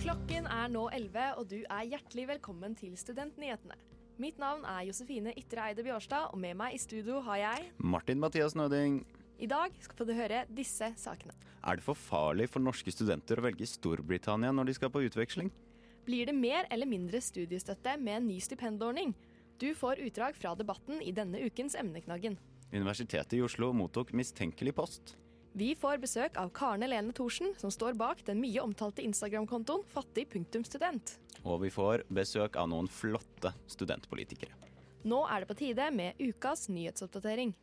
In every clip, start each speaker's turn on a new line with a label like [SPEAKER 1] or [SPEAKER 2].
[SPEAKER 1] Klokken er nå 11, og du er hjertelig velkommen til Studentnyhetene. Mitt navn er Josefine Ytre Eide Bjårstad, og med meg i studio har jeg
[SPEAKER 2] Martin Mathias Nøding.
[SPEAKER 1] I dag skal du høre disse sakene.
[SPEAKER 2] Er det for farlig for norske studenter å velge Storbritannia når de skal på utveksling?
[SPEAKER 1] Blir det mer eller mindre studiestøtte med en ny stipendordning? Du får utdrag fra debatten i denne ukens Emneknaggen.
[SPEAKER 2] Universitetet i Oslo mottok mistenkelig post.
[SPEAKER 1] Vi får besøk av Karen Helene Thorsen, som står bak den mye omtalte Instagram-kontoen fattig.student.
[SPEAKER 2] Og vi får besøk av noen flotte studentpolitikere.
[SPEAKER 1] Nå er det på tide med ukas nyhetsoppdatering.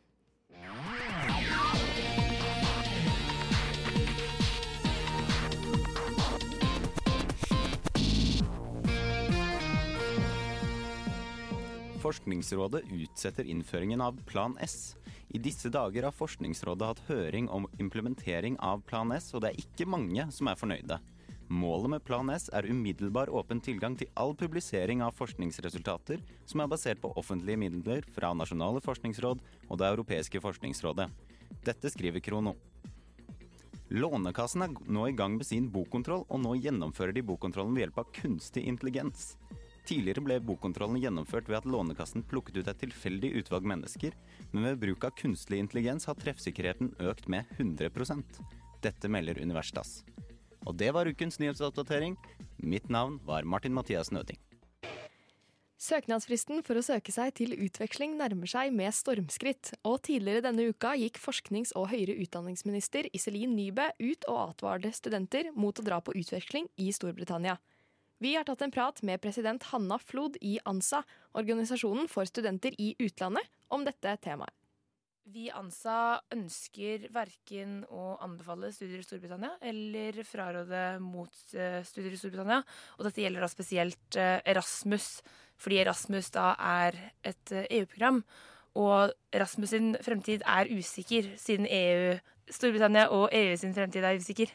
[SPEAKER 2] Forskningsrådet utsetter innføringen av Plan S. I disse dager har Forskningsrådet hatt høring om implementering av Plan S, og det er ikke mange som er fornøyde. Målet med Plan S er umiddelbar åpen tilgang til all publisering av forskningsresultater som er basert på offentlige midler fra nasjonale forskningsråd og Det europeiske forskningsrådet. Dette skriver Krono. Lånekassen er nå i gang med sin bokkontroll, og nå gjennomfører de bokkontrollen ved hjelp av kunstig intelligens. Tidligere ble bokkontrollen gjennomført ved at Lånekassen plukket ut et tilfeldig utvalg mennesker, men ved bruk av kunstig intelligens har treffsikkerheten økt med 100% Dette melder Universitas. Og det var ukens nyhetsoppdatering. Mitt navn var Martin Mathias Nøding.
[SPEAKER 1] Søknadsfristen for å søke seg til utveksling nærmer seg med stormskritt, og tidligere denne uka gikk forsknings- og høyere utdanningsminister Iselin Nybø ut og advarte studenter mot å dra på utveksling i Storbritannia. Vi har tatt en prat med president Hanna Flod i ANSA, organisasjonen for studenter i utlandet, om dette temaet.
[SPEAKER 3] Vi i ANSA ønsker verken å anbefale studier i Storbritannia eller fraråde mot studier i Storbritannia. Og dette gjelder da spesielt eh, Erasmus, fordi Erasmus da er et eh, EU-program. Og Erasmus sin fremtid er usikker, siden EU, Storbritannia og EU sin fremtid er usikker.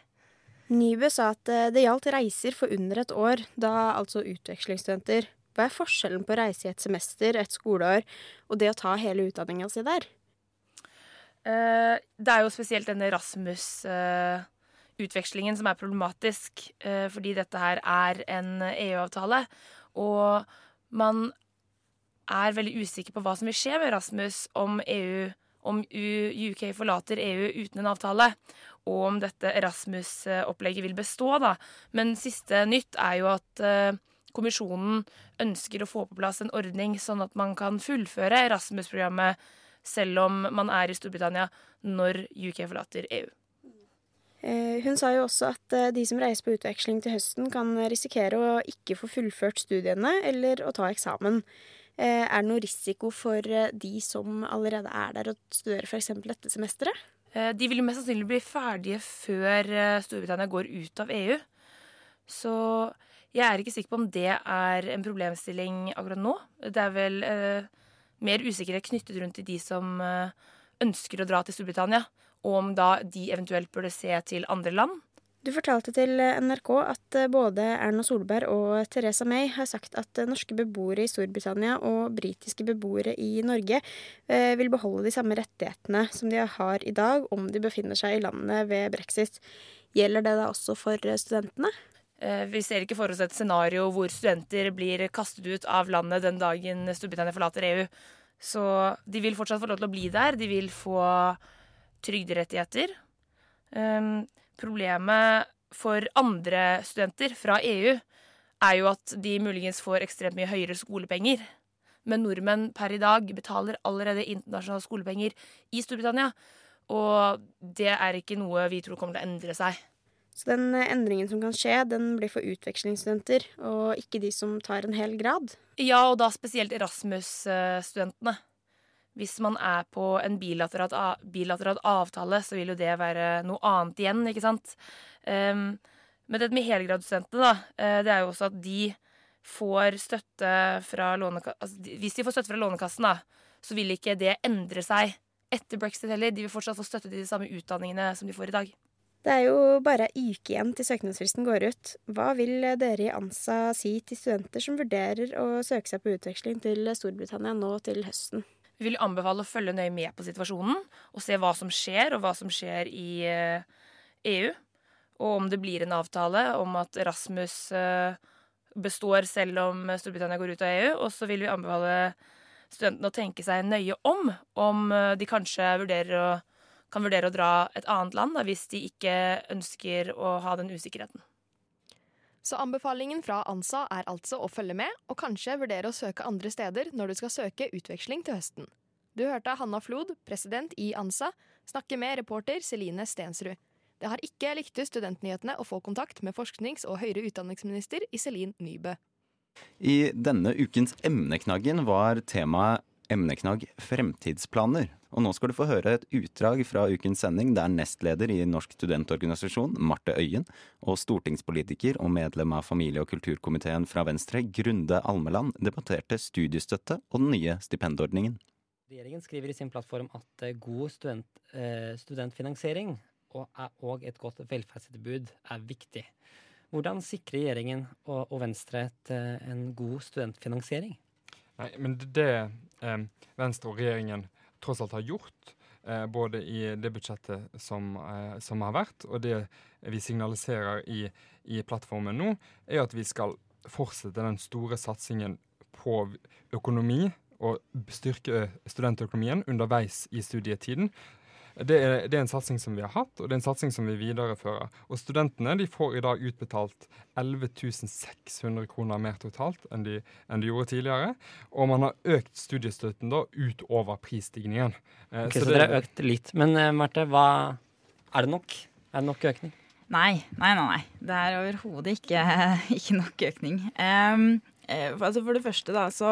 [SPEAKER 4] Nybø sa at eh, det gjaldt reiser for under et år, da altså utvekslingsstudenter. Hva er forskjellen på å reise i et semester, et skoleår, og det å ta hele utdanninga si der?
[SPEAKER 3] Eh, det er jo spesielt denne Rasmus-utvekslingen som er problematisk, eh, fordi dette her er en EU-avtale. Og man er veldig usikker på hva som vil skje med Rasmus om EU om UK forlater EU uten en avtale, og om dette Erasmus-opplegget vil bestå. Da. Men siste nytt er jo at kommisjonen ønsker å få på plass en ordning sånn at man kan fullføre Erasmus-programmet selv om man er i Storbritannia når UK forlater EU.
[SPEAKER 4] Hun sa jo også at de som reiser på utveksling til høsten, kan risikere å ikke få fullført studiene eller å ta eksamen. Er det noe risiko for de som allerede er der og studerer f.eks. dette semesteret?
[SPEAKER 3] De vil mest sannsynlig bli ferdige før Storbritannia går ut av EU. Så jeg er ikke sikker på om det er en problemstilling akkurat nå. Det er vel eh, mer usikkerhet knyttet rundt til de som eh, ønsker å dra til Storbritannia, og om da de eventuelt burde se til andre land.
[SPEAKER 4] Du fortalte til NRK at både Erna Solberg og Teresa May har sagt at norske beboere i Storbritannia og britiske beboere i Norge vil beholde de samme rettighetene som de har i dag om de befinner seg i landet ved brexit. Gjelder det da også for studentene?
[SPEAKER 3] Vi ser ikke for oss et scenario hvor studenter blir kastet ut av landet den dagen Storbritannia forlater EU. Så de vil fortsatt få lov til å bli der. De vil få trygderettigheter. Um, problemet for andre studenter fra EU er jo at de muligens får ekstremt mye høyere skolepenger. Men nordmenn per i dag betaler allerede internasjonale skolepenger i Storbritannia. Og det er ikke noe vi tror kommer til å endre seg.
[SPEAKER 4] Så den endringen som kan skje, den blir for utvekslingsstudenter, og ikke de som tar en hel grad?
[SPEAKER 3] Ja, og da spesielt Erasmus-studentene. Hvis man er på en bilaterat, avtale, så vil jo det være noe annet igjen, ikke sant. Um, men det med helgradsstudentene, da, det er jo også at de får støtte fra Lånekassen altså, Hvis de får støtte fra Lånekassen, da, så vil ikke det endre seg etter brexit heller. De vil fortsatt få støtte til de samme utdanningene som de får i dag.
[SPEAKER 4] Det er jo bare ei uke igjen til søknadsfristen går ut. Hva vil dere i ANSA si til studenter som vurderer å søke seg på utveksling til Storbritannia nå til høsten?
[SPEAKER 3] Vi vil anbefale å følge nøye med på situasjonen og se hva som skjer, og hva som skjer i EU. Og om det blir en avtale om at Rasmus består selv om Storbritannia går ut av EU. Og så vil vi anbefale studentene å tenke seg nøye om om de kanskje vurderer å, kan vurdere å dra et annet land da, hvis de ikke ønsker å ha den usikkerheten.
[SPEAKER 1] Så anbefalingen fra ANSA er altså å følge med, og kanskje vurdere å søke andre steder når du skal søke utveksling til høsten. Du hørte Hanna Flod, president i ANSA, snakke med reporter Celine Stensrud. Det har ikke lyktes studentnyhetene å få kontakt med forsknings- og høyere utdanningsminister Iselin Nybø.
[SPEAKER 2] I denne ukens Emneknaggen var temaet emneknagg fremtidsplaner. Og nå skal du få høre et utdrag fra ukens sending der nestleder i Norsk studentorganisasjon, Marte Øyen, og stortingspolitiker og medlem av familie- og kulturkomiteen fra Venstre, Grunde Almeland, debatterte studiestøtte og den nye stipendordningen.
[SPEAKER 5] Regjeringen skriver i sin plattform at eh, god student, eh, studentfinansiering og, og, et godt velferdstilbud er viktig. Hvordan sikrer regjeringen og, og Venstre et, eh, en god studentfinansiering?
[SPEAKER 6] Nei, men det eh, Venstre og regjeringen tross alt har gjort, eh, både i det budsjettet som, eh, som, har vært, og det vi signaliserer i, i, plattformen nå, er at vi skal fortsette den store satsingen på økonomi og styrke studentøkonomien underveis i studietiden. Det er, det er, en satsing som vi har hatt, og det er en satsing som vi viderefører. Og Studentene de får i dag utbetalt 11 600 kroner mer totalt enn de, enn de, gjorde tidligere. Og man har økt studiestøtten da utover prisstigningen.
[SPEAKER 5] Eh, okay, så, så dere har økt litt. Men eh, Marte, hva, er det nok? Er det nok økning?
[SPEAKER 7] Nei, nei, nei. nei. Det er overhodet ikke, ikke, nok økning. Um, altså for det første da, så,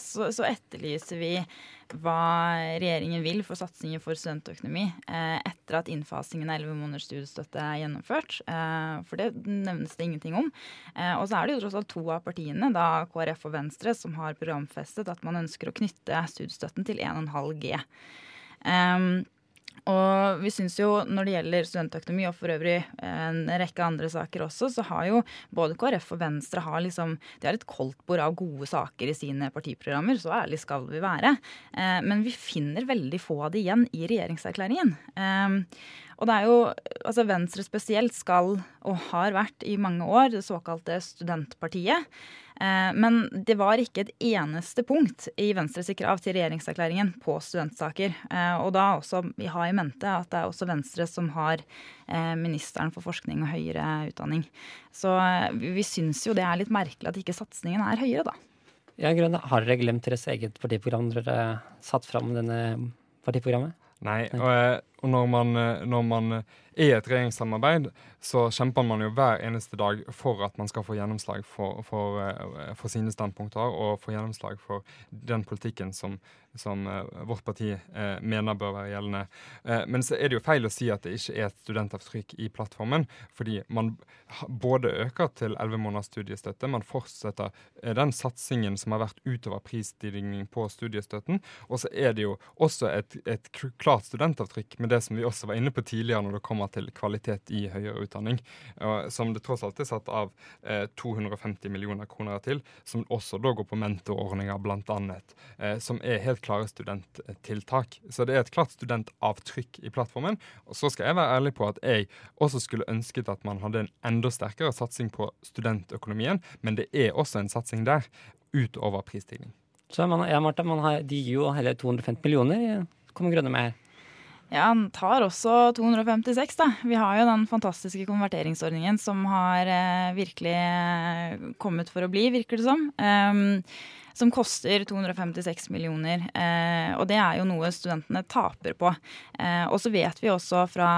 [SPEAKER 7] så, så etterlyser vi hva regjeringen vil for satsinger for studentøkonomi eh, etter at innfasingen av 11 måneders studiestøtte er gjennomført. Eh, for det nevnes det ingenting om. Eh, og så er det jo tross alt to av partiene, da KrF og Venstre, som har programfestet at man ønsker å knytte studiestøtten til 1,5 G. Um, og vi syns jo når det gjelder studentøkonomi, og for øvrig en rekke andre saker også, så har jo både KrF og Venstre har liksom, de har et koldtbord av gode saker i sine partiprogrammer. Så ærlig skal vi være. Eh, men vi finner veldig få av det igjen i regjeringserklæringen. Eh, og det er jo, altså Venstre spesielt skal, og har vært i mange år, det såkalte studentpartiet. Eh, men det var ikke et eneste punkt i Venstres krav til regjeringserklæringen på studentsaker. Eh, og da også vi har i mente at det er også Venstre som har eh, ministeren for forskning og høyere utdanning. Så vi syns jo det er litt merkelig at ikke satsingen er høyere, da.
[SPEAKER 5] Ja, Grønne, Har dere glemt deres eget partiprogram dere satt fram denne partiprogrammet?
[SPEAKER 6] Nei, og, og når, man, når man i et regjeringssamarbeid så kjemper man jo hver eneste dag for at man skal få gjennomslag for, for, eh, for sine standpunkter og få gjennomslag for den politikken som, som uh, vårt parti eh, mener bør være gjeldende. Eh, men så er det jo feil å si at det ikke er et studentavtrykk i plattformen, fordi man både øker til 11 måneders studiestøtte, man fortsetter den satsingen som har vært utover prisstigning på studiestøtten, og så er det jo også et, et klart studentavtrykk med det som vi også var inne på tidligere når det kommer kommer til kvalitet i høyere utdanning, som det tross alt er satt av 250 eh, millioner kroner til, som også da går på mentorordninger, bl.a., eh, som er helt klare studenttiltak. Så det er et klart studentavtrykk i plattformen. Og så skal jeg være ærlig på at jeg også skulle ønsket at man hadde en enda sterkere satsing på studentøkonomien, men det er også en satsing der, utover prisstigning.
[SPEAKER 5] Så man, ja, Martha, man har, de gir jo hele 250 millioner. Kommer Grønne med her?
[SPEAKER 7] Ja, han tar også 256, da. Vi har jo den fantastiske konverteringsordningen som har eh, virkelig eh, kommet for å bli, virker det som. Um, som koster 256 millioner. Eh, og det er jo noe studentene taper på. Eh, og så vet vi også fra,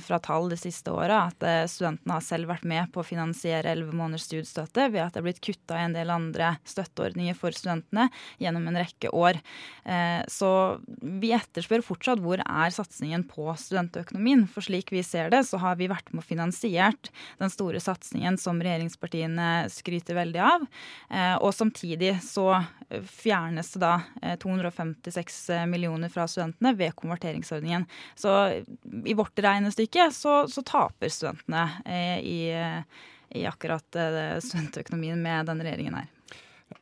[SPEAKER 7] fra tall det siste året at eh, studentene har selv vært med på å finansiere 11 måneders studiestøtte ved at det er blitt kutta i en del andre støtteordninger for studentene gjennom en rekke år. Eh, så vi etterspør fortsatt hvor er satsingen på studentøkonomien. For slik vi ser det, så har vi vært med og finansiert den store satsingen som regjeringspartiene skryter veldig av. Eh, og samtidig så fjernes da 256 eh, millioner fra studentene ved konverteringsordningen. Så i vårt regnestykke så, så taper studentene eh, i, i akkurat eh, studentøkonomien med denne regjeringen her.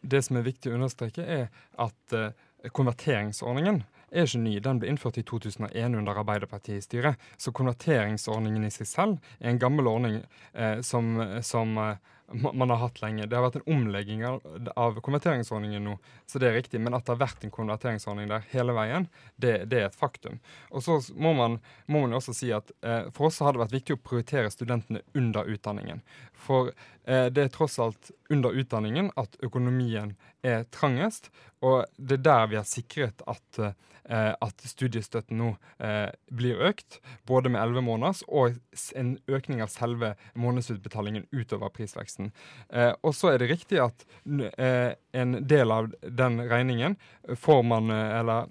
[SPEAKER 6] Det som er viktig å understreke, er at konverteringsordningen er ikke ny. Den ble innført i 2001 under Arbeiderpartiet i styret. Så konverteringsordningen i seg selv er en gammel ordning eh, som, som eh, man har hatt lenge. Det har vært en omlegging av konverteringsordningen nå, så det er riktig. Men at det har vært en konverteringsordning der hele veien, det, det er et faktum. Og så må man, må man også si at eh, for oss har det vært viktig å prioritere studentene under utdanningen. For det er tross alt under utdanningen at økonomien er trangest, og det er der vi har sikret at eh, Eh, at studiestøtten nå eh, blir økt, både med 11 måneders og en økning av selve månedsutbetalingen utover prisveksten. Eh, og så er det riktig at en del av den regningen får man, eller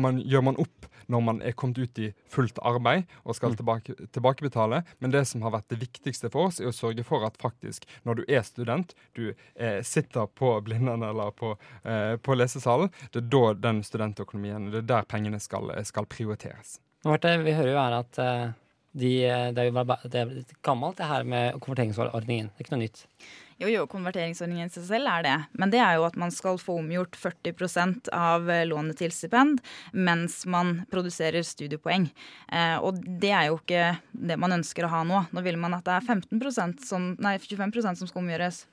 [SPEAKER 6] man, gjør man opp når man er kommet ut i fullt arbeid og skal mm. tilbake, tilbakebetale. Men det som har vært det viktigste for oss, er å sørge for at faktisk, når du er student, du eh, sitter på Blindern eller på, eh, på, lesesalen, det er da den studentøkonomien, det er der pengene skal, skal prioriteres.
[SPEAKER 5] Marte, vi hører jo her at eh, de, det, er jo, det er gammelt, det her med konverteringsordningen. Det er ikke noe nytt.
[SPEAKER 7] Jo, jo, konverteringsordningen i seg selv er det. Men det er jo at man skal få omgjort 40 av eh, lånet til stipend mens man produserer studiepoeng. Eh, og det er jo ikke det man ønsker å ha nå. Nå vil man at det er 15% som, nei, 25% som skal omgjøres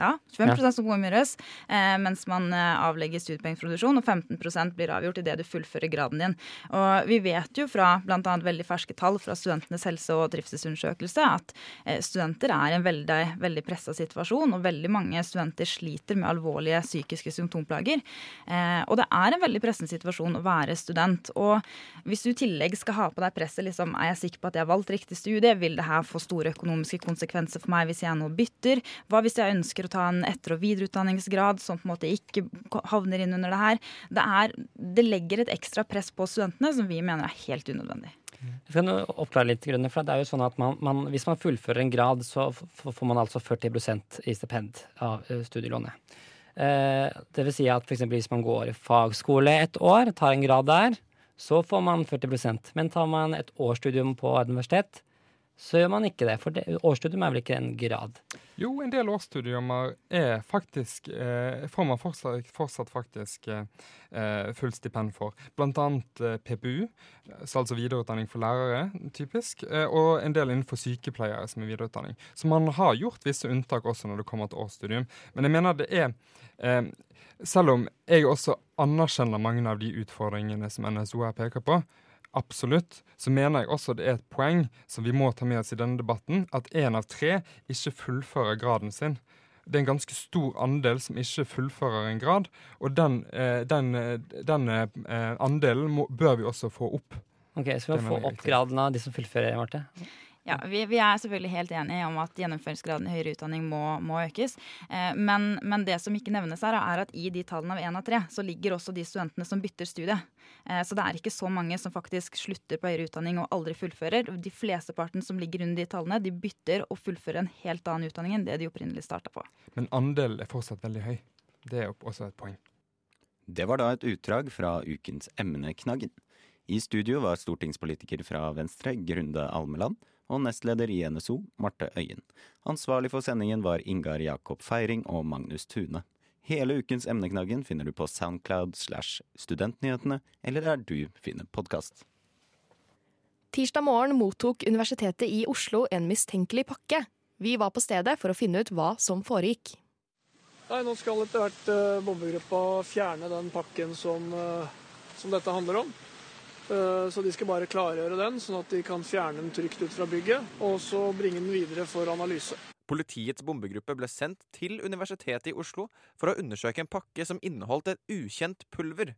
[SPEAKER 7] ja, 25 ja. som omgjøres eh, mens man eh, avlegger studiepoengproduksjon, og 15% blir avgjort idet du fullfører graden din. Og Vi vet jo fra bl.a. veldig ferske tall fra Studentenes helse- og trivselsundersøkelse at eh, studenter er i en veldig, veldig pressa situasjon, og veldig mange studenter sliter med alvorlige psykiske symptomplager. Eh, og det er en veldig pressende situasjon å være student. Og hvis du i tillegg skal ha på deg presset liksom, er jeg sikker på at jeg har valgt riktig studie, vil det her få store økonomiske konsekvenser for meg hvis jeg nå bytter? Hva hvis jeg ønsker å ta en etter- og videreutdanningsgrad som på en måte ikke havner inn under det her. Det, er, det legger et ekstra press på studentene som vi mener er helt unødvendig.
[SPEAKER 5] Jeg skal oppklare litt grunner, for det er jo sånn at man, man, Hvis man fullfører en grad, så får man altså 40% i stipend av eh, studielånet. Eh, det vil si at for hvis man går i fagskole et år, tar en grad der, så får man 40% Men tar man et årsstudium på et universitet, så gjør man ikke det. For det, årsstudium er vel ikke en grad?
[SPEAKER 6] Jo, en del årsstudiumer er faktisk eh, får man fortsatt, fortsatt faktisk eh, fullt stipend for. Blant annet eh, PPU, altså videreutdanning for lærere, typisk, eh, og en del innenfor sykepleiere som er videreutdanning. Så man har gjort visse unntak også når det kommer til årsstudium. Men jeg mener det er eh, Selv om jeg også anerkjenner mange av de utfordringene som NSO her peker på, Absolutt. Så mener jeg også det er et poeng som vi må ta med oss i denne debatten, at én av tre ikke fullfører graden sin. Det er en ganske stor andel som ikke fullfører en grad, og den, eh, den, eh, den eh, andelen må, bør vi også få opp.
[SPEAKER 5] Ok, Så vi må få opp graden av de som fullfører, Marte?
[SPEAKER 7] Ja, vi, vi, er selvfølgelig helt enige om at gjennomføringsgraden i høyere utdanning må, må økes. Eh, men, men, det som ikke nevnes her, er at i de tallene av én av tre, så ligger også de studentene som bytter studie. Eh, så det er ikke så mange som faktisk slutter på høyere utdanning og aldri fullfører. De fleste parten som ligger under de tallene, de bytter og fullfører en helt annen utdanning enn det de opprinnelig starta på.
[SPEAKER 6] Men andelen er fortsatt veldig høy. Det er også et poeng.
[SPEAKER 2] Det var da et utdrag fra ukens Emneknaggen. I studio var stortingspolitiker fra Venstre, Grunde Almeland, og nestleder i NSO, Marte Øyen. Ansvarlig for sendingen var Ingar Jakob Feiring og Magnus Tune. Hele ukens Emneknaggen finner du på Soundcloud slash Studentnyhetene, eller der du finner podkast.
[SPEAKER 1] Tirsdag morgen mottok Universitetet i Oslo en mistenkelig pakke. Vi var på stedet for å finne ut hva som foregikk.
[SPEAKER 8] Nei, Nå skal etter hvert uh, bombegruppa fjerne den pakken som, uh, som dette handler om. Eh, så de skal bare klargjøre den, sånn at de kan fjerne den trygt ut fra bygget, og så bringe den videre for analyse.
[SPEAKER 9] Politiets bombegruppe ble sendt til Universitetet i Oslo for å undersøke en pakke som inneholdt et ukjent pulver.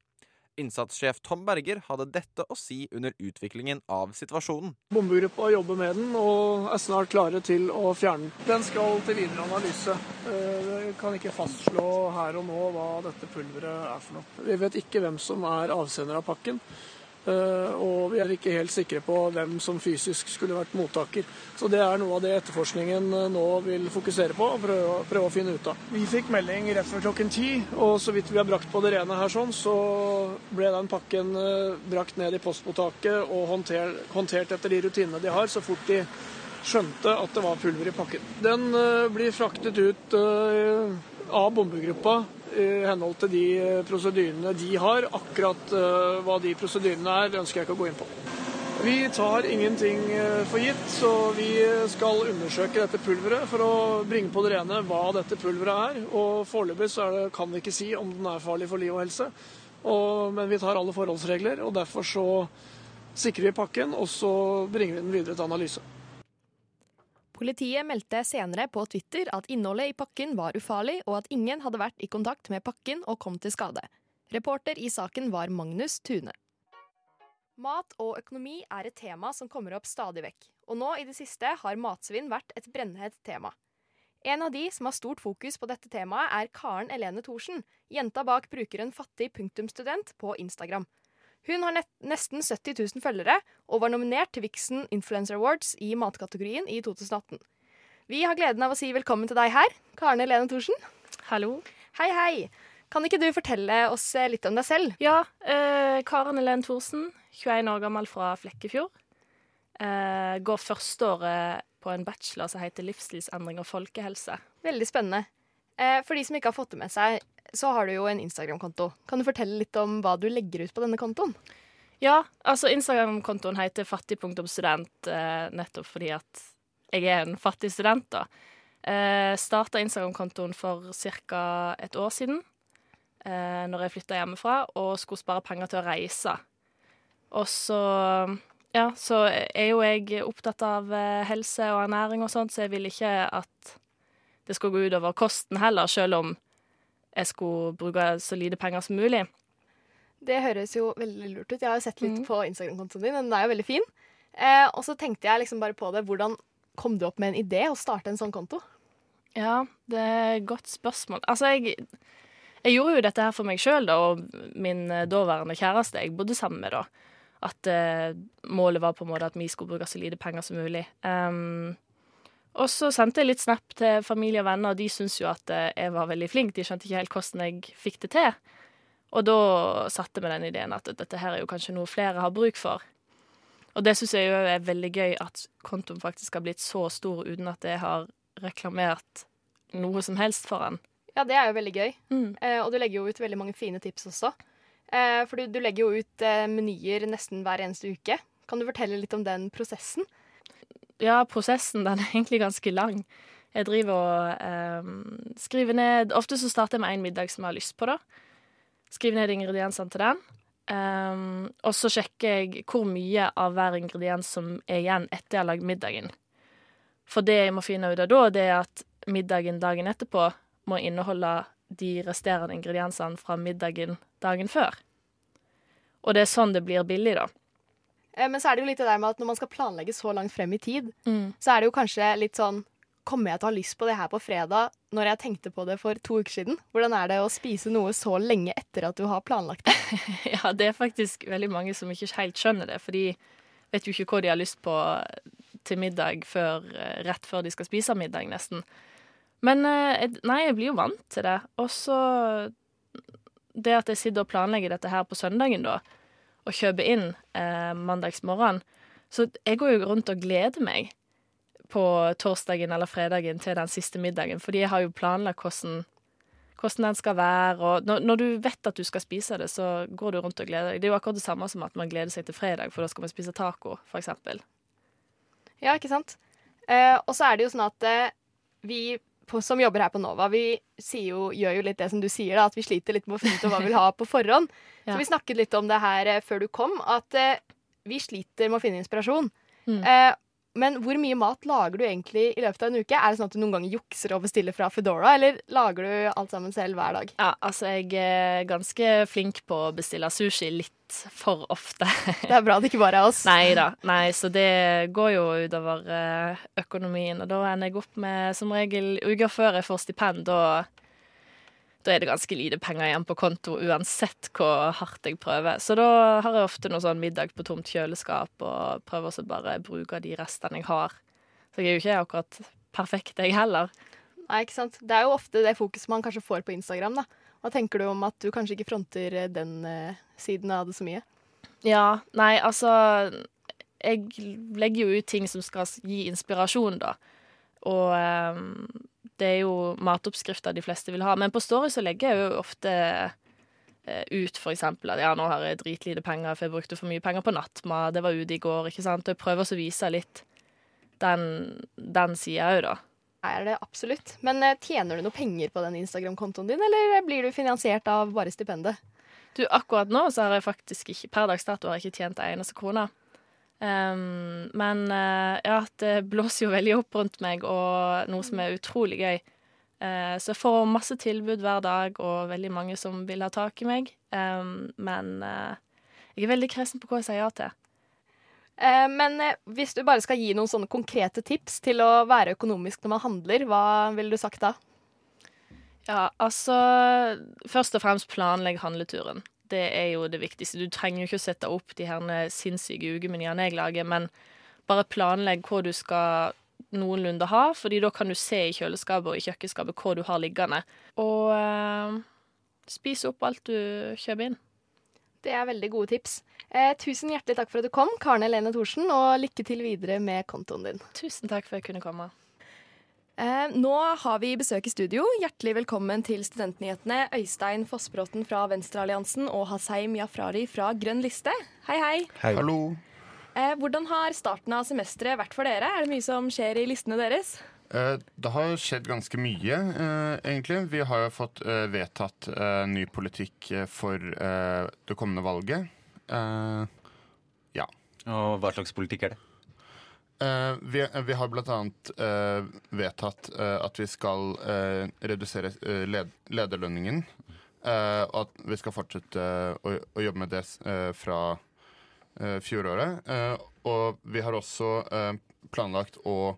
[SPEAKER 9] Innsatssjef Tom Berger hadde dette å si under utviklingen av situasjonen.
[SPEAKER 8] Bombegruppa jobber med den og er snart klare til å fjerne den. Den skal til videre analyse. Vi eh, kan ikke fastslå her og nå hva dette pulveret er for noe. Vi vet ikke hvem som er avsender av pakken. Eh, og vi er ikke helt sikre på hvem som fysisk skulle vært mottaker. Så det er noe av det etterforskningen eh, nå vil fokusere på og prøve, prøve, å finne ut av. Vi fikk melding rett før klokken ti, og så vidt vi har brakt på det rene her, sånn, så ble den pakken eh, brakt ned i postmottaket og håndtert, håndtert etter de rutinene de har, så fort de skjønte at det var pulver i pakken. Den blir fraktet ut av bombegruppa i henhold til de eh, prosedyrene de har. Akkurat eh, hva de prosedyrene er, ønsker jeg ikke å gå inn på. Vi tar ingenting eh, for gitt, så vi skal undersøke dette pulveret for å bringe på det rene hva dette pulveret er. Og Foreløpig kan vi ikke si om den er farlig for liv og helse, og, men vi tar alle forholdsregler. og Derfor så sikrer vi pakken, og så bringer vi den videre til analyse.
[SPEAKER 1] Politiet meldte senere på Twitter at innholdet i pakken var ufarlig, og at ingen hadde vært i kontakt med pakken og kom til skade. Reporter i saken var Magnus Tune. Mat og økonomi er et tema som kommer opp stadig vekk, og nå i det siste har matsvinn vært et brennhett tema. En av de som har stort fokus på dette temaet, er Karen Elene Thorsen, jenta bak brukeren fattig punktumstudent på Instagram. Hun har nesten 70 000 følgere og var nominert til Vixen Influencer Awards i matkategorien i 2018. Vi har gleden av å si velkommen til deg her, Karen Helene Thorsen.
[SPEAKER 10] Hallo.
[SPEAKER 1] Hei, hei. Kan ikke du fortelle oss litt om deg selv?
[SPEAKER 10] Ja, eh, Karen Helene Thorsen, 21 år gammel fra Flekkefjord. Eh, går førsteåret på en bachelor som heter livsstilsendring og folkehelse.
[SPEAKER 1] Veldig spennende. Eh, for de som ikke har fått det med seg, så har du jo en Instagram-konto. Kan du fortelle litt om hva du legger ut på denne kontoen?
[SPEAKER 10] Ja, altså Instagram-kontoen heter fattig.student eh, nettopp fordi at jeg er en fattig student, da. Eh, Starta Instagram-kontoen for ca. et år siden, eh, når jeg flytta hjemmefra og skulle spare penger til å reise. Og så ja, så er jo jeg opptatt av eh, helse og ernæring og sånt, så jeg vil ikke at det skal gå utover kosten heller, selv om jeg skulle bruke så lite penger som mulig.
[SPEAKER 1] Det høres jo veldig lurt ut. Jeg har jo sett litt mm. på Instagram-kontoen din, den er jo veldig fin. Eh, og så tenkte jeg liksom bare på det. Hvordan kom du opp med en idé å starte en sånn konto?
[SPEAKER 10] Ja, det er et godt spørsmål. Altså, jeg, jeg gjorde jo dette her for meg sjøl og min eh, daværende kjæreste jeg bodde sammen med da. At eh, målet var på en måte at vi skulle bruke så lite penger som mulig. Um, og så sendte jeg litt snap til familie og venner, og de syntes jo at eh, jeg var veldig flink. De skjønte ikke helt hvordan jeg fikk det til. Og da satte vi den ideen at dette her er jo kanskje noe flere har bruk for. Og det syns jeg jo er veldig gøy at kontoen faktisk har blitt så stor uten at jeg har reklamert noe som helst for den.
[SPEAKER 1] Ja, det er jo veldig gøy. Mm. Eh, og du legger jo ut veldig mange fine tips også. Eh, for du, du, legger jo ut eh, menyer nesten hver eneste uke. Kan du fortelle litt om den prosessen?
[SPEAKER 10] Ja, prosessen den er egentlig ganske lang. Jeg driver og um, skriver ned Ofte så starter jeg med én middag som jeg har lyst på, da. Skriver ned ingrediensene til den. Um, og så sjekker jeg hvor mye av hver ingrediens som er igjen etter jeg har lagd middagen. For det jeg må finne ut av da, det er at middagen dagen etterpå må inneholde de resterende ingrediensene fra middagen dagen før. Og det er sånn det blir billig, da.
[SPEAKER 1] Eh, men så er det jo litt det der med at når man skal planlegge så langt frem i tid, mm. så er det jo kanskje litt sånn Kommer jeg til å ha lyst på det her på fredag når jeg tenkte på det for to uker siden? Hvordan er det å spise noe så lenge etter at du har planlagt det?
[SPEAKER 10] ja, det er faktisk veldig mange som ikke helt skjønner det, for de vet jo ikke hva de har lyst på til middag før, eh, rett før de skal spise middag, nesten. Men eh, nei, jeg blir jo vant til det. Og så det at jeg sitter og planlegger dette her på søndagen, da å kjøper inn eh, mandagsmorgen. Så jeg går jo rundt og gleder meg på torsdagen eller fredagen til den siste middagen, fordi jeg har jo planlagt hvordan, hvordan den skal være. Og når, når, du vet at du skal spise det, så går du rundt og gleder deg. Det er jo akkurat det samme som at man gleder seg til fredag, for da skal man spise taco, eksempel.
[SPEAKER 1] Ja, ikke sant. Eh, og så er det jo sånn at eh, vi på, som jobber her på Nova, vi jo, gjør jo litt det som du sier, da, at vi sliter litt med å finne ut hva vi vil ha på forhånd. ja. Så vi snakket litt om det her eh, før du kom, at eh, vi sliter med å finne inspirasjon. Mm. Eh, men hvor mye mat lager du egentlig i løpet av en uke? Er det sånn at du noen ganger jukser og bestiller fra Foodora, eller lager du alt sammen selv hver dag?
[SPEAKER 10] Ja, altså jeg er ganske flink på å bestille sushi litt for ofte.
[SPEAKER 1] det er bra det ikke bare er oss.
[SPEAKER 10] Nei da. Nei, så det går jo utover eh, økonomien, og da ender jeg opp med som regel uker før jeg får stipend, og da er det ganske lite penger igjen på konto uansett hvor hardt jeg prøver. Så da har jeg ofte noe sånn middag på tomt kjøleskap og prøver å bare bruke de restene jeg har. Så jeg er jo ikke akkurat perfekt, jeg heller.
[SPEAKER 1] Nei, ikke sant. Det er jo ofte det fokuset man kanskje får på Instagram, da. Hva tenker du om at du kanskje ikke fronter eh, den uh, siden av det så mye?
[SPEAKER 10] Ja, nei, altså Jeg legger jo ut ting som skal gi inspirasjon, da. Og um, Det er jo matoppskrifter de fleste vil ha. Men på Story så legger jeg jo ofte eh, ut eksempel at ja, nå har jeg dritlite penger, for jeg brukte for mye penger på nattmat, det var ute i går, ikke sant. Og jeg prøver også å vise litt den, den sida òg, da.
[SPEAKER 1] Er det absolutt. Men eh, tjener du noe penger på den Instagram-kontoen din, eller blir du finansiert av bare stipendet?
[SPEAKER 10] Du, akkurat nå så har jeg faktisk ikke per dags dato har jeg ikke tjent en eneste krone. Um, men uh, ja, det blåser jo veldig opp rundt meg, og noe som er utrolig gøy. Uh, så jeg får masse tilbud hver dag, og veldig mange som vil ha tak i meg. Um, men uh, jeg er veldig kresen på hva jeg sier ja til.
[SPEAKER 1] men hvis du bare skal gi noen sånne konkrete tips til å være økonomisk når man handler, hva ville du sagt da?
[SPEAKER 10] Ja, altså Først og fremst planlegg handleturen. Det er jo det viktigste. Du trenger jo ikke å sette opp de her sinnssyke ukemenyene jeg lager, men bare planlegg hva du skal noenlunde ha, fordi da kan du se i kjøleskapet og i kjøkkenskapet hva du har liggende. Og eh, spis opp alt du kjøper inn.
[SPEAKER 1] Det er veldig gode tips. Eh, tusen hjertelig takk for at du kom, Karen Helene Thorsen, og lykke til videre med kontoen din.
[SPEAKER 10] Tusen takk for at jeg kunne komme.
[SPEAKER 1] Eh, nå har vi besøk i studio. Hjertelig velkommen til Studentnyhetene. Øystein Fossbråten fra Venstrealliansen og Haseim Jafrari fra Grønn liste. Hei, hei.
[SPEAKER 11] Hei. Hallo.
[SPEAKER 1] Eh, hvordan har starten av semesteret vært for dere? Er det mye som skjer i listene deres?
[SPEAKER 11] Eh, det har skjedd ganske mye, egentlig. Vi har jo fått vedtatt ny politikk for det kommende valget. ja.
[SPEAKER 2] Og hva slags politikk er det?
[SPEAKER 11] Uh, vi, vi, har bl.a. Uh, vedtatt uh, at vi skal uh, redusere led, lederlønningen. og at vi skal fortsette å, å, jobbe med det fra fjoråret. og vi har også planlagt å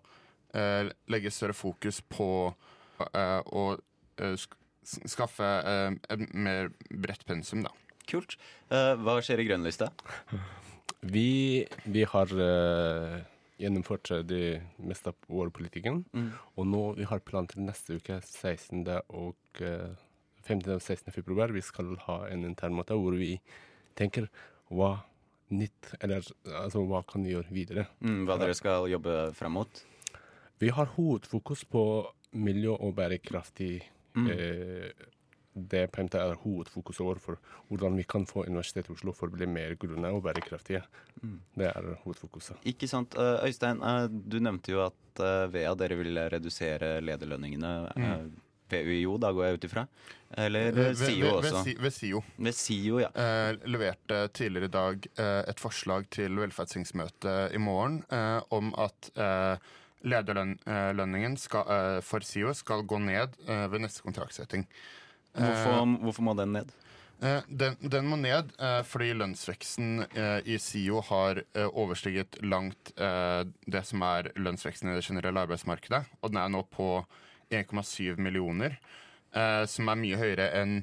[SPEAKER 11] legge større fokus på å skaffe et mer bredt pensum, da.
[SPEAKER 2] Kult. hva skjer i grønnlista?
[SPEAKER 12] Vi, vi har gjennomført det meste av vår politikken. Mm. Og nå vi har plan til neste uke, 16. og 15. og 16. februar, vi skal ha en internmåte hvor vi tenker hva nytt, eller altså hva kan vi gjøre videre.
[SPEAKER 2] Mm, hva dere skal jobbe frem mot?
[SPEAKER 12] Vi har hovedfokus på miljø og bærekraftig mm. eh, det PMT er hovedfokuset vårt for hvordan vi kan få Universitetet i Oslo for å bli mer grunne og bærekraftige. Mm. Det er hovedfokuset.
[SPEAKER 2] Ikke sant. Eh, Øystein, eh, du nevnte jo at eh, VEA dere vil redusere lederlønningene. Mm. UiO, da går jeg ut ifra? Eller SIO også?
[SPEAKER 11] Ved, SIO.
[SPEAKER 2] Ved SIO, ja.
[SPEAKER 11] Eh, leverte tidligere i dag eh, et forslag til velferdsringsmøtet i morgen eh, om at lederlønningen skal, for SIO skal gå ned ved neste kontraktsetting.
[SPEAKER 2] Hvorfor, eh, hvorfor må den ned?
[SPEAKER 11] Eh, den, den, må ned eh, fordi lønnsveksten i SIO har overstiget langt det som er lønnsveksten i det generelle arbeidsmarkedet. Og den er nå på 1,7 millioner, som er mye høyere enn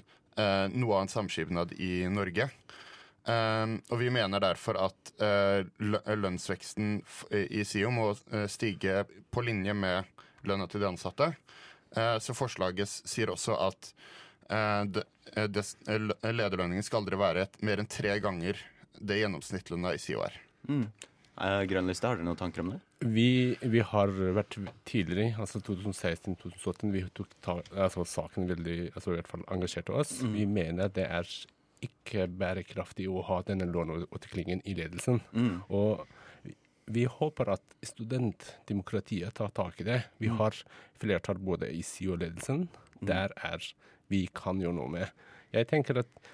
[SPEAKER 11] noe annet samskipnad i Norge. og vi mener derfor at lønnsveksten i SIO må stige på linje med lønna til de ansatte. så forslaget sier også at lederlønningen skal aldri være et, mer enn tre ganger det gjennomsnittlønna i SIO er. Mm.
[SPEAKER 2] Grønnliste, har dere noen tanker om det?
[SPEAKER 12] Vi, vi har vært tidligere, altså 2016-2017, vi tok ta, altså saken veldig altså i hvert fall engasjerte oss. Mm. Vi mener det er ikke bærekraftig å ha denne låneutviklingen i ledelsen. Mm. Og vi håper at studentdemokratiet tar tak i det. Vi mm. har flertall både i SIO-ledelsen. Mm. Der er vi kan gjøre noe med. Jeg tenker at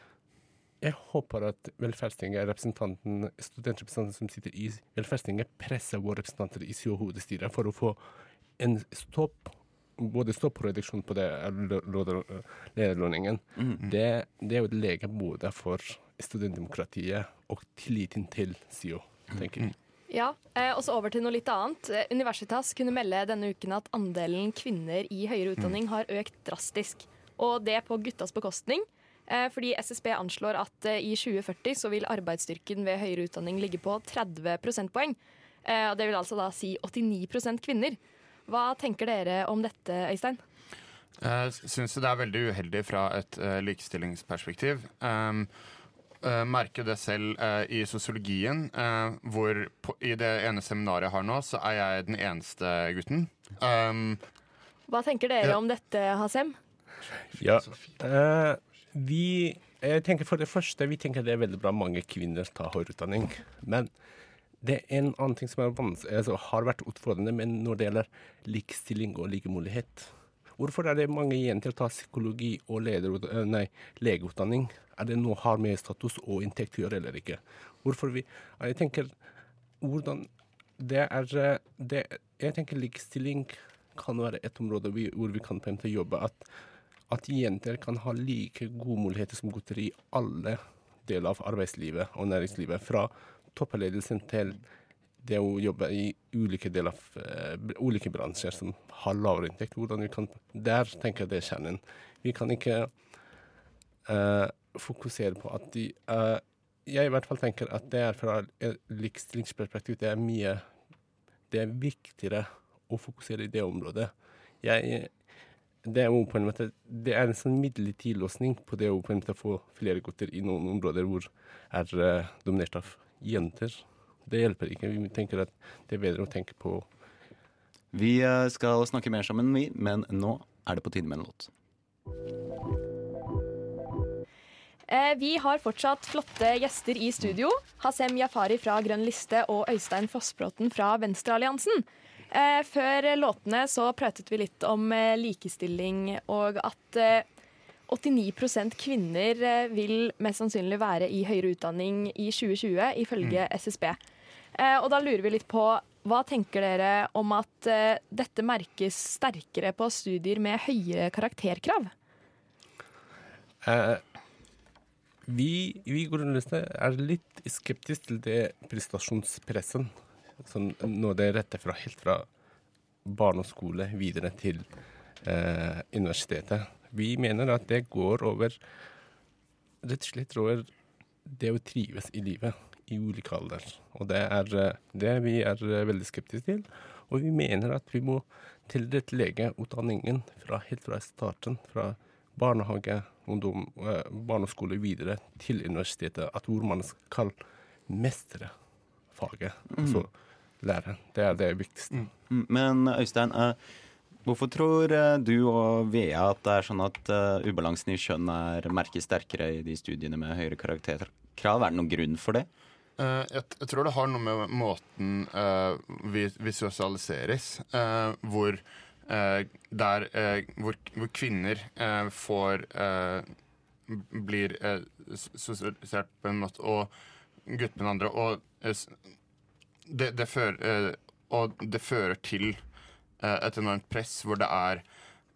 [SPEAKER 12] jeg håper at velferdstinget, representanten, studentrepresentanten som sitter i velferdstinget, presser våre representanter i COHD-styret for å få en stopp både stopp og reduksjon på det lederlønningen. Mm. Det, det, er jo et lege både for studentdemokratiet og tilliten til SIO, tenker jeg.
[SPEAKER 1] Ja, eh, og så over til noe litt annet. Universitas kunne melde denne uken at andelen kvinner i høyere utdanning har økt drastisk og det på guttas bekostning. Eh, fordi SSB anslår at eh, i 2040 så vil arbeidsstyrken ved høyere utdanning ligge på 30 prosentpoeng. Eh, og det vil altså da si 89% kvinner. Hva tenker dere om dette, Øystein?
[SPEAKER 11] Jeg syns det er veldig uheldig fra et likestillingsperspektiv. Um, uh, merker det selv uh, i sosiologien, uh, hvor på, i det ene seminaret jeg har nå, så er jeg den eneste gutten. Um,
[SPEAKER 1] Hva tenker dere om dette, Hasem?
[SPEAKER 12] Ja. Uh, vi jeg tenker For det første, vi tenker det er veldig bra mange kvinner tar høyreutdanning. Men det er en annen ting som altså, har vært utfordrende men når det gjelder likestilling og likemulighet. Hvorfor er det mange jenter tar psykologi og leder, eh, nei, legeutdanning? Er det noe har med status og inntekt å gjøre eller ikke? Hvorfor vi, jeg tenker hvordan det er eh, det, Jeg tenker likestilling kan være et område vi, hvor vi kan på en måte jobbe. At, at jenter kan ha like gode muligheter som gutter i alle deler av arbeidslivet og næringslivet. Fra toppledelsen til det å jobbe i ulike deler av uh, ulike bransjer som har lavere inntekt. Kan, der tenker jeg det er kjernen. Vi kan ikke uh, fokusere på at de uh, Jeg i hvert fall tenker at det er fra likestillingsperspektiv det er mye Det er viktigere å fokusere i det området. Jeg, det er på en måte Det er en sånn midlertidig løsning på det å på en måte få flere gutter i noen områder hvor er uh, dominert av jenter. Det hjelper ikke. Vi tenker at det er bedre å tenke på
[SPEAKER 2] Vi eh, skal snakke mer sammen, vi, men nå er det på tide med en låt.
[SPEAKER 1] Eh, vi har fortsatt flotte gjester i studio. Hasem Jafari fra Grønn liste og Øystein Fossbråten fra Venstrealliansen. Eh, før låtene så pratet vi litt om eh, likestilling og at eh, 89 kvinner eh, vil mest sannsynlig være i høyere utdanning i 2020, ifølge SSB. Eh, og da lurer vi litt på hva tenker dere om at dette merkes sterkere på studier med høyere karakterkrav?
[SPEAKER 12] Eh, vi vi er litt skeptiske til det prestasjonspressen. Sånn, noe det rette fra helt fra barneskole videre til eh, universitetet. Vi mener at det går over rett og slett over det å trives i livet i ulike alder. Og det er eh, det vi er eh, veldig skeptiske til. Og vi mener at vi må tilrettelegge utdanningen fra, helt fra starten, fra barnehage, ungdom, eh, barneskole videre til universitetet, at hvor man skal mestre faget. Altså lære. Det er det viktigste.
[SPEAKER 2] Mm, Men Øystein, eh, hvorfor tror eh, du og Vea at det er sånn at eh, ubalansen i kjønn er merket sterkere i de studiene med høyere karakterkrav? Er det noen grunn for det?
[SPEAKER 11] Eh, jeg, jeg tror det har noe med måten uh, vi visualiseres uh, hvor, eh, der, eh, hvor, hvor kvinner eh, får eh, Blir eh, sosialisert på en måte, og gutter på den andre. Og eh, det, det, fører, eh, og det fører til eh, et enormt press hvor det er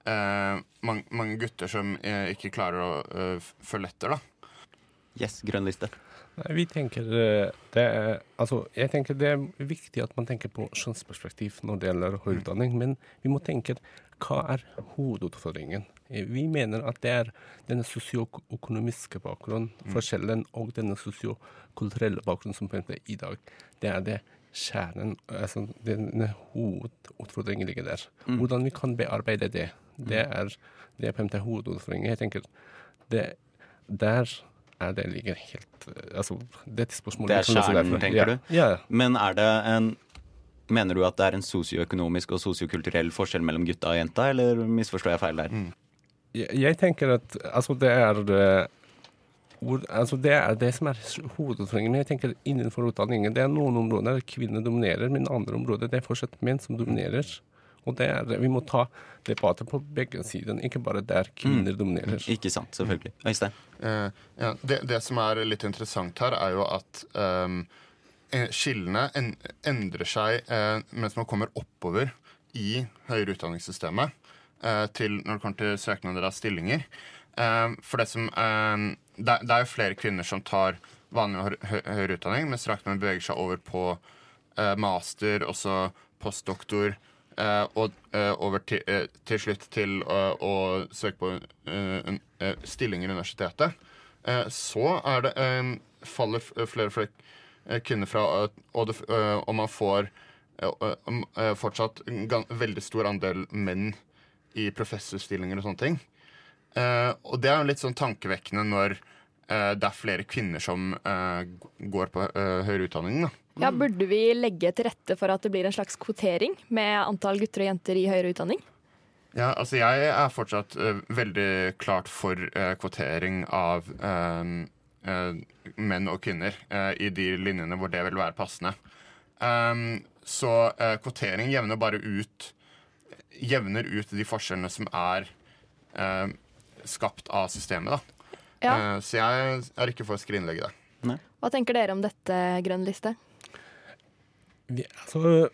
[SPEAKER 11] eh, mange, mange gutter som ikke klarer å følge etter, da.
[SPEAKER 2] Yes, grønn liste.
[SPEAKER 12] Nei, vi tenker det er, altså, Jeg tenker det er viktig at man tenker på kjønnsperspektiv når det gjelder høyere utdanning, men vi må tenke hva er hovedutfordringen? Vi mener at det er denne sosioøkonomiske bakgrunnen, forskjellen, og denne sosiokulturelle bakgrunnen som en i dag, det er det kjernen, altså denne hovedutfordringen ligger der.
[SPEAKER 2] Mm.
[SPEAKER 12] Hvordan vi kan bearbeide det, det er, det er på en måte hovedutfordringen. Jeg tenker det, der er det ligger helt eh, Altså, dette spørsmålet
[SPEAKER 2] Det er kjernen, tenker
[SPEAKER 12] ja.
[SPEAKER 2] du?
[SPEAKER 12] Ja.
[SPEAKER 2] Men er det en Mener du at det er en sosioøkonomisk og sosiokulturell forskjell mellom gutta og jenta, eller misforstår jeg feil der?
[SPEAKER 12] Jeg, jeg tenker at altså, det er det, altså, det er det som er hovedutfordringen. Jeg tenker innenfor utdanningen. Det er noen områder der kvinner dominerer, men andre områder det er fortsatt menn som dominerer. Og det er, vi må ta debatter på begge sider, ikke bare der kvinner dominerer.
[SPEAKER 2] Ikke sant, selvfølgelig. Øystein?
[SPEAKER 11] Uh, ja, det, det som er litt interessant her, er jo at ehm, eh, skillene en, endrer seg uh, mens man kommer oppover i høyere utdanningssystemet uh, til når det kommer til søknader av stillinger. For det som eh, det, det er jo flere kvinner som tar vanlig hø hø høyere utdanning, men straks man beveger seg over på eh, master, også postdoktor, eh, og eh, over til, eh, til slutt til å søke på eh, en, eh, stillinger i universitetet, så er det, faller flere og flere kvinner fra, og, det, og man får fortsatt en veldig stor andel menn i professorstillinger og sånne ting. Eh, og det er jo litt sånn tankevekkende når uh, det er flere kvinner som uh, går på høyere utdanning. Da.
[SPEAKER 1] Ja, Burde vi legge til rette for at det blir en slags kvotering med antall gutter og jenter i høyere utdanning?
[SPEAKER 11] Ja, altså jeg er fortsatt veldig klart for kvotering av menn og kvinner i de linjene hvor det vil være passende. Um, så kvotering jevner bare ut Jevner ut de forskjellene som er eh, skapt av systemet, da.
[SPEAKER 1] Ja.
[SPEAKER 11] Eh, så jeg er ikke for å skrinlegge det.
[SPEAKER 1] Hva tenker dere om dette, Grønn liste?
[SPEAKER 12] Vi, altså,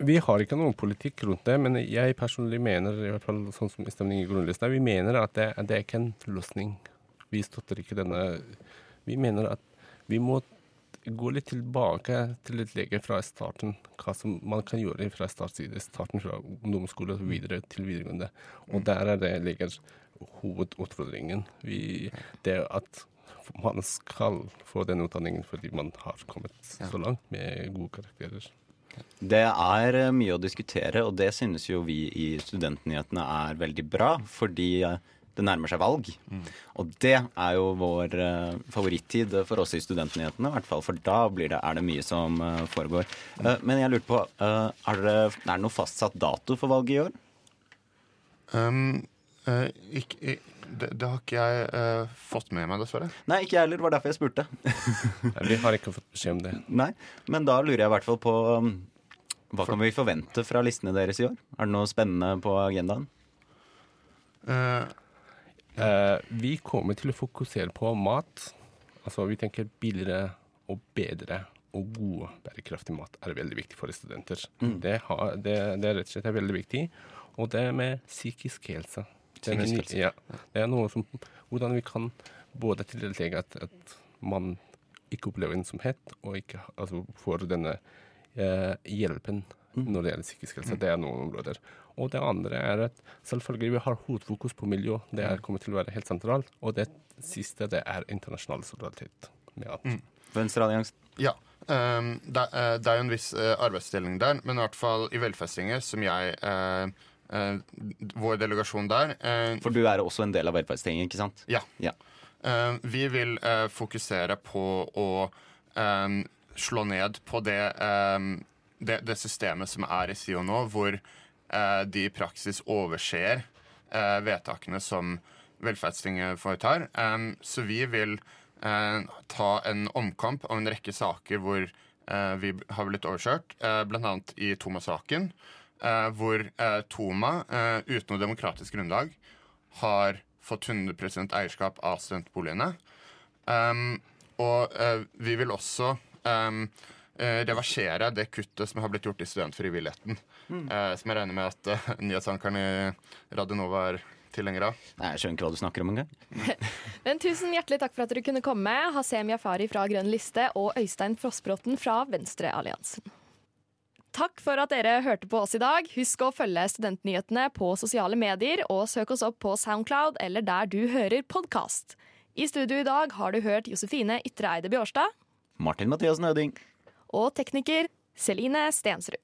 [SPEAKER 12] vi har ikke noen politikk rundt det, men jeg personlig mener, i hvert fall sånn som i stemning i grunnlista, vi mener at det, det er ikke en løsning. Vi støtter ikke denne Vi mener at vi må gå litt tilbake til et lege fra starten. Hva som man kan gjøre fra starten, starten fra ungdomsskole og videre til videregående. Og der er det ligger hovedutfordringen. Vi, det at man skal få den utdanningen fordi man har kommet så langt med gode karakterer.
[SPEAKER 2] Det er eh, mye å diskutere, og det synes jo vi i Studentnyhetene er veldig bra, fordi eh, det nærmer seg valg. Og det er jo vår eh, favorittid for oss i Studentnyhetene, i hvert fall, for da blir det, er det mye som foregår. Eh, men jeg lurte på, er det, er det noe fastsatt dato for valget i år?
[SPEAKER 11] Um, eh, ikke, det, det har ikke jeg uh, fått med meg, dessverre.
[SPEAKER 2] Nei, ikke jeg heller. Det var derfor jeg spurte.
[SPEAKER 12] Nei, Vi har ikke fått beskjed om det.
[SPEAKER 2] Nei, men da lurer jeg i hvert fall på um, hva kan vi forvente fra listene deres i år? Er det noe spennende på agendaen?
[SPEAKER 12] Eh, vi kommer til å fokusere på mat. Altså, vi tenker billigere og bedre og god bærekraftig mat er veldig viktig for studenter.
[SPEAKER 2] Mm.
[SPEAKER 12] Det, har, det, det er rett og slett veldig viktig. Og det med psykisk helse. Det er,
[SPEAKER 2] Psykisk.
[SPEAKER 12] Ja, det er noe som Hvordan vi kan både tilrettelegge at, at man ikke opplever ensomhet, og ikke altså, får denne eh, hjelpen
[SPEAKER 2] Mm.
[SPEAKER 12] når det gjelder psykisk helse. Det er noen områder. Og det andre er at selvfølgelig vi har hovedfokus på miljø. Det er, kommer til å være helt sentralt. Og det siste det er internasjonal solidaritet. Med at
[SPEAKER 2] Venstrealliansen?
[SPEAKER 11] Ja. Um, det, det er jo en viss eh, arbeidsdeling der, men i hvert fall i velfestinger, som jeg eh, Vår delegasjon der eh,
[SPEAKER 2] For du er også en del av Velferdstinget, ikke sant?
[SPEAKER 11] Ja.
[SPEAKER 2] Ja.
[SPEAKER 11] Eh, vi vil eh, fokusere på å eh, slå ned på det, eh, det, det systemet som er i SIO nå, hvor eh, de i praksis overser eh, vedtakene som Velferdstinget foretar. Eh, så vi vil eh, ta en omkamp av en rekke saker hvor eh, vi har blitt overkjørt, uh, bl.a. i Thomas-saken. eh, hvor eh, Toma, eh, uten noe demokratisk grunnlag, har fått 100% eierskap av studentboligene. Um, og eh, vi vil også um, eh, reversere det kuttet som har blitt gjort i studentfrivilligheten.
[SPEAKER 2] Mm.
[SPEAKER 11] eh, som jeg regner med at uh, nyhetsankeren i Radio Nova er tilhenger av.
[SPEAKER 2] Nei, Jeg skjønner ikke hva du snakker om engang.
[SPEAKER 1] Men tusen hjertelig takk for at dere kunne komme, Hasem Jafari fra Grønn liste og Øystein Frossbråten fra Venstrealliansen. Takk for at dere hørte på oss i dag. Husk å følge Studentnyhetene på sosiale medier, og søk oss opp på Soundcloud eller der du hører podkast. I studio i dag har du hørt Josefine Ytre Eide Bjårstad
[SPEAKER 2] Martin Mathias Nøding.
[SPEAKER 1] og tekniker Celine Stensrud.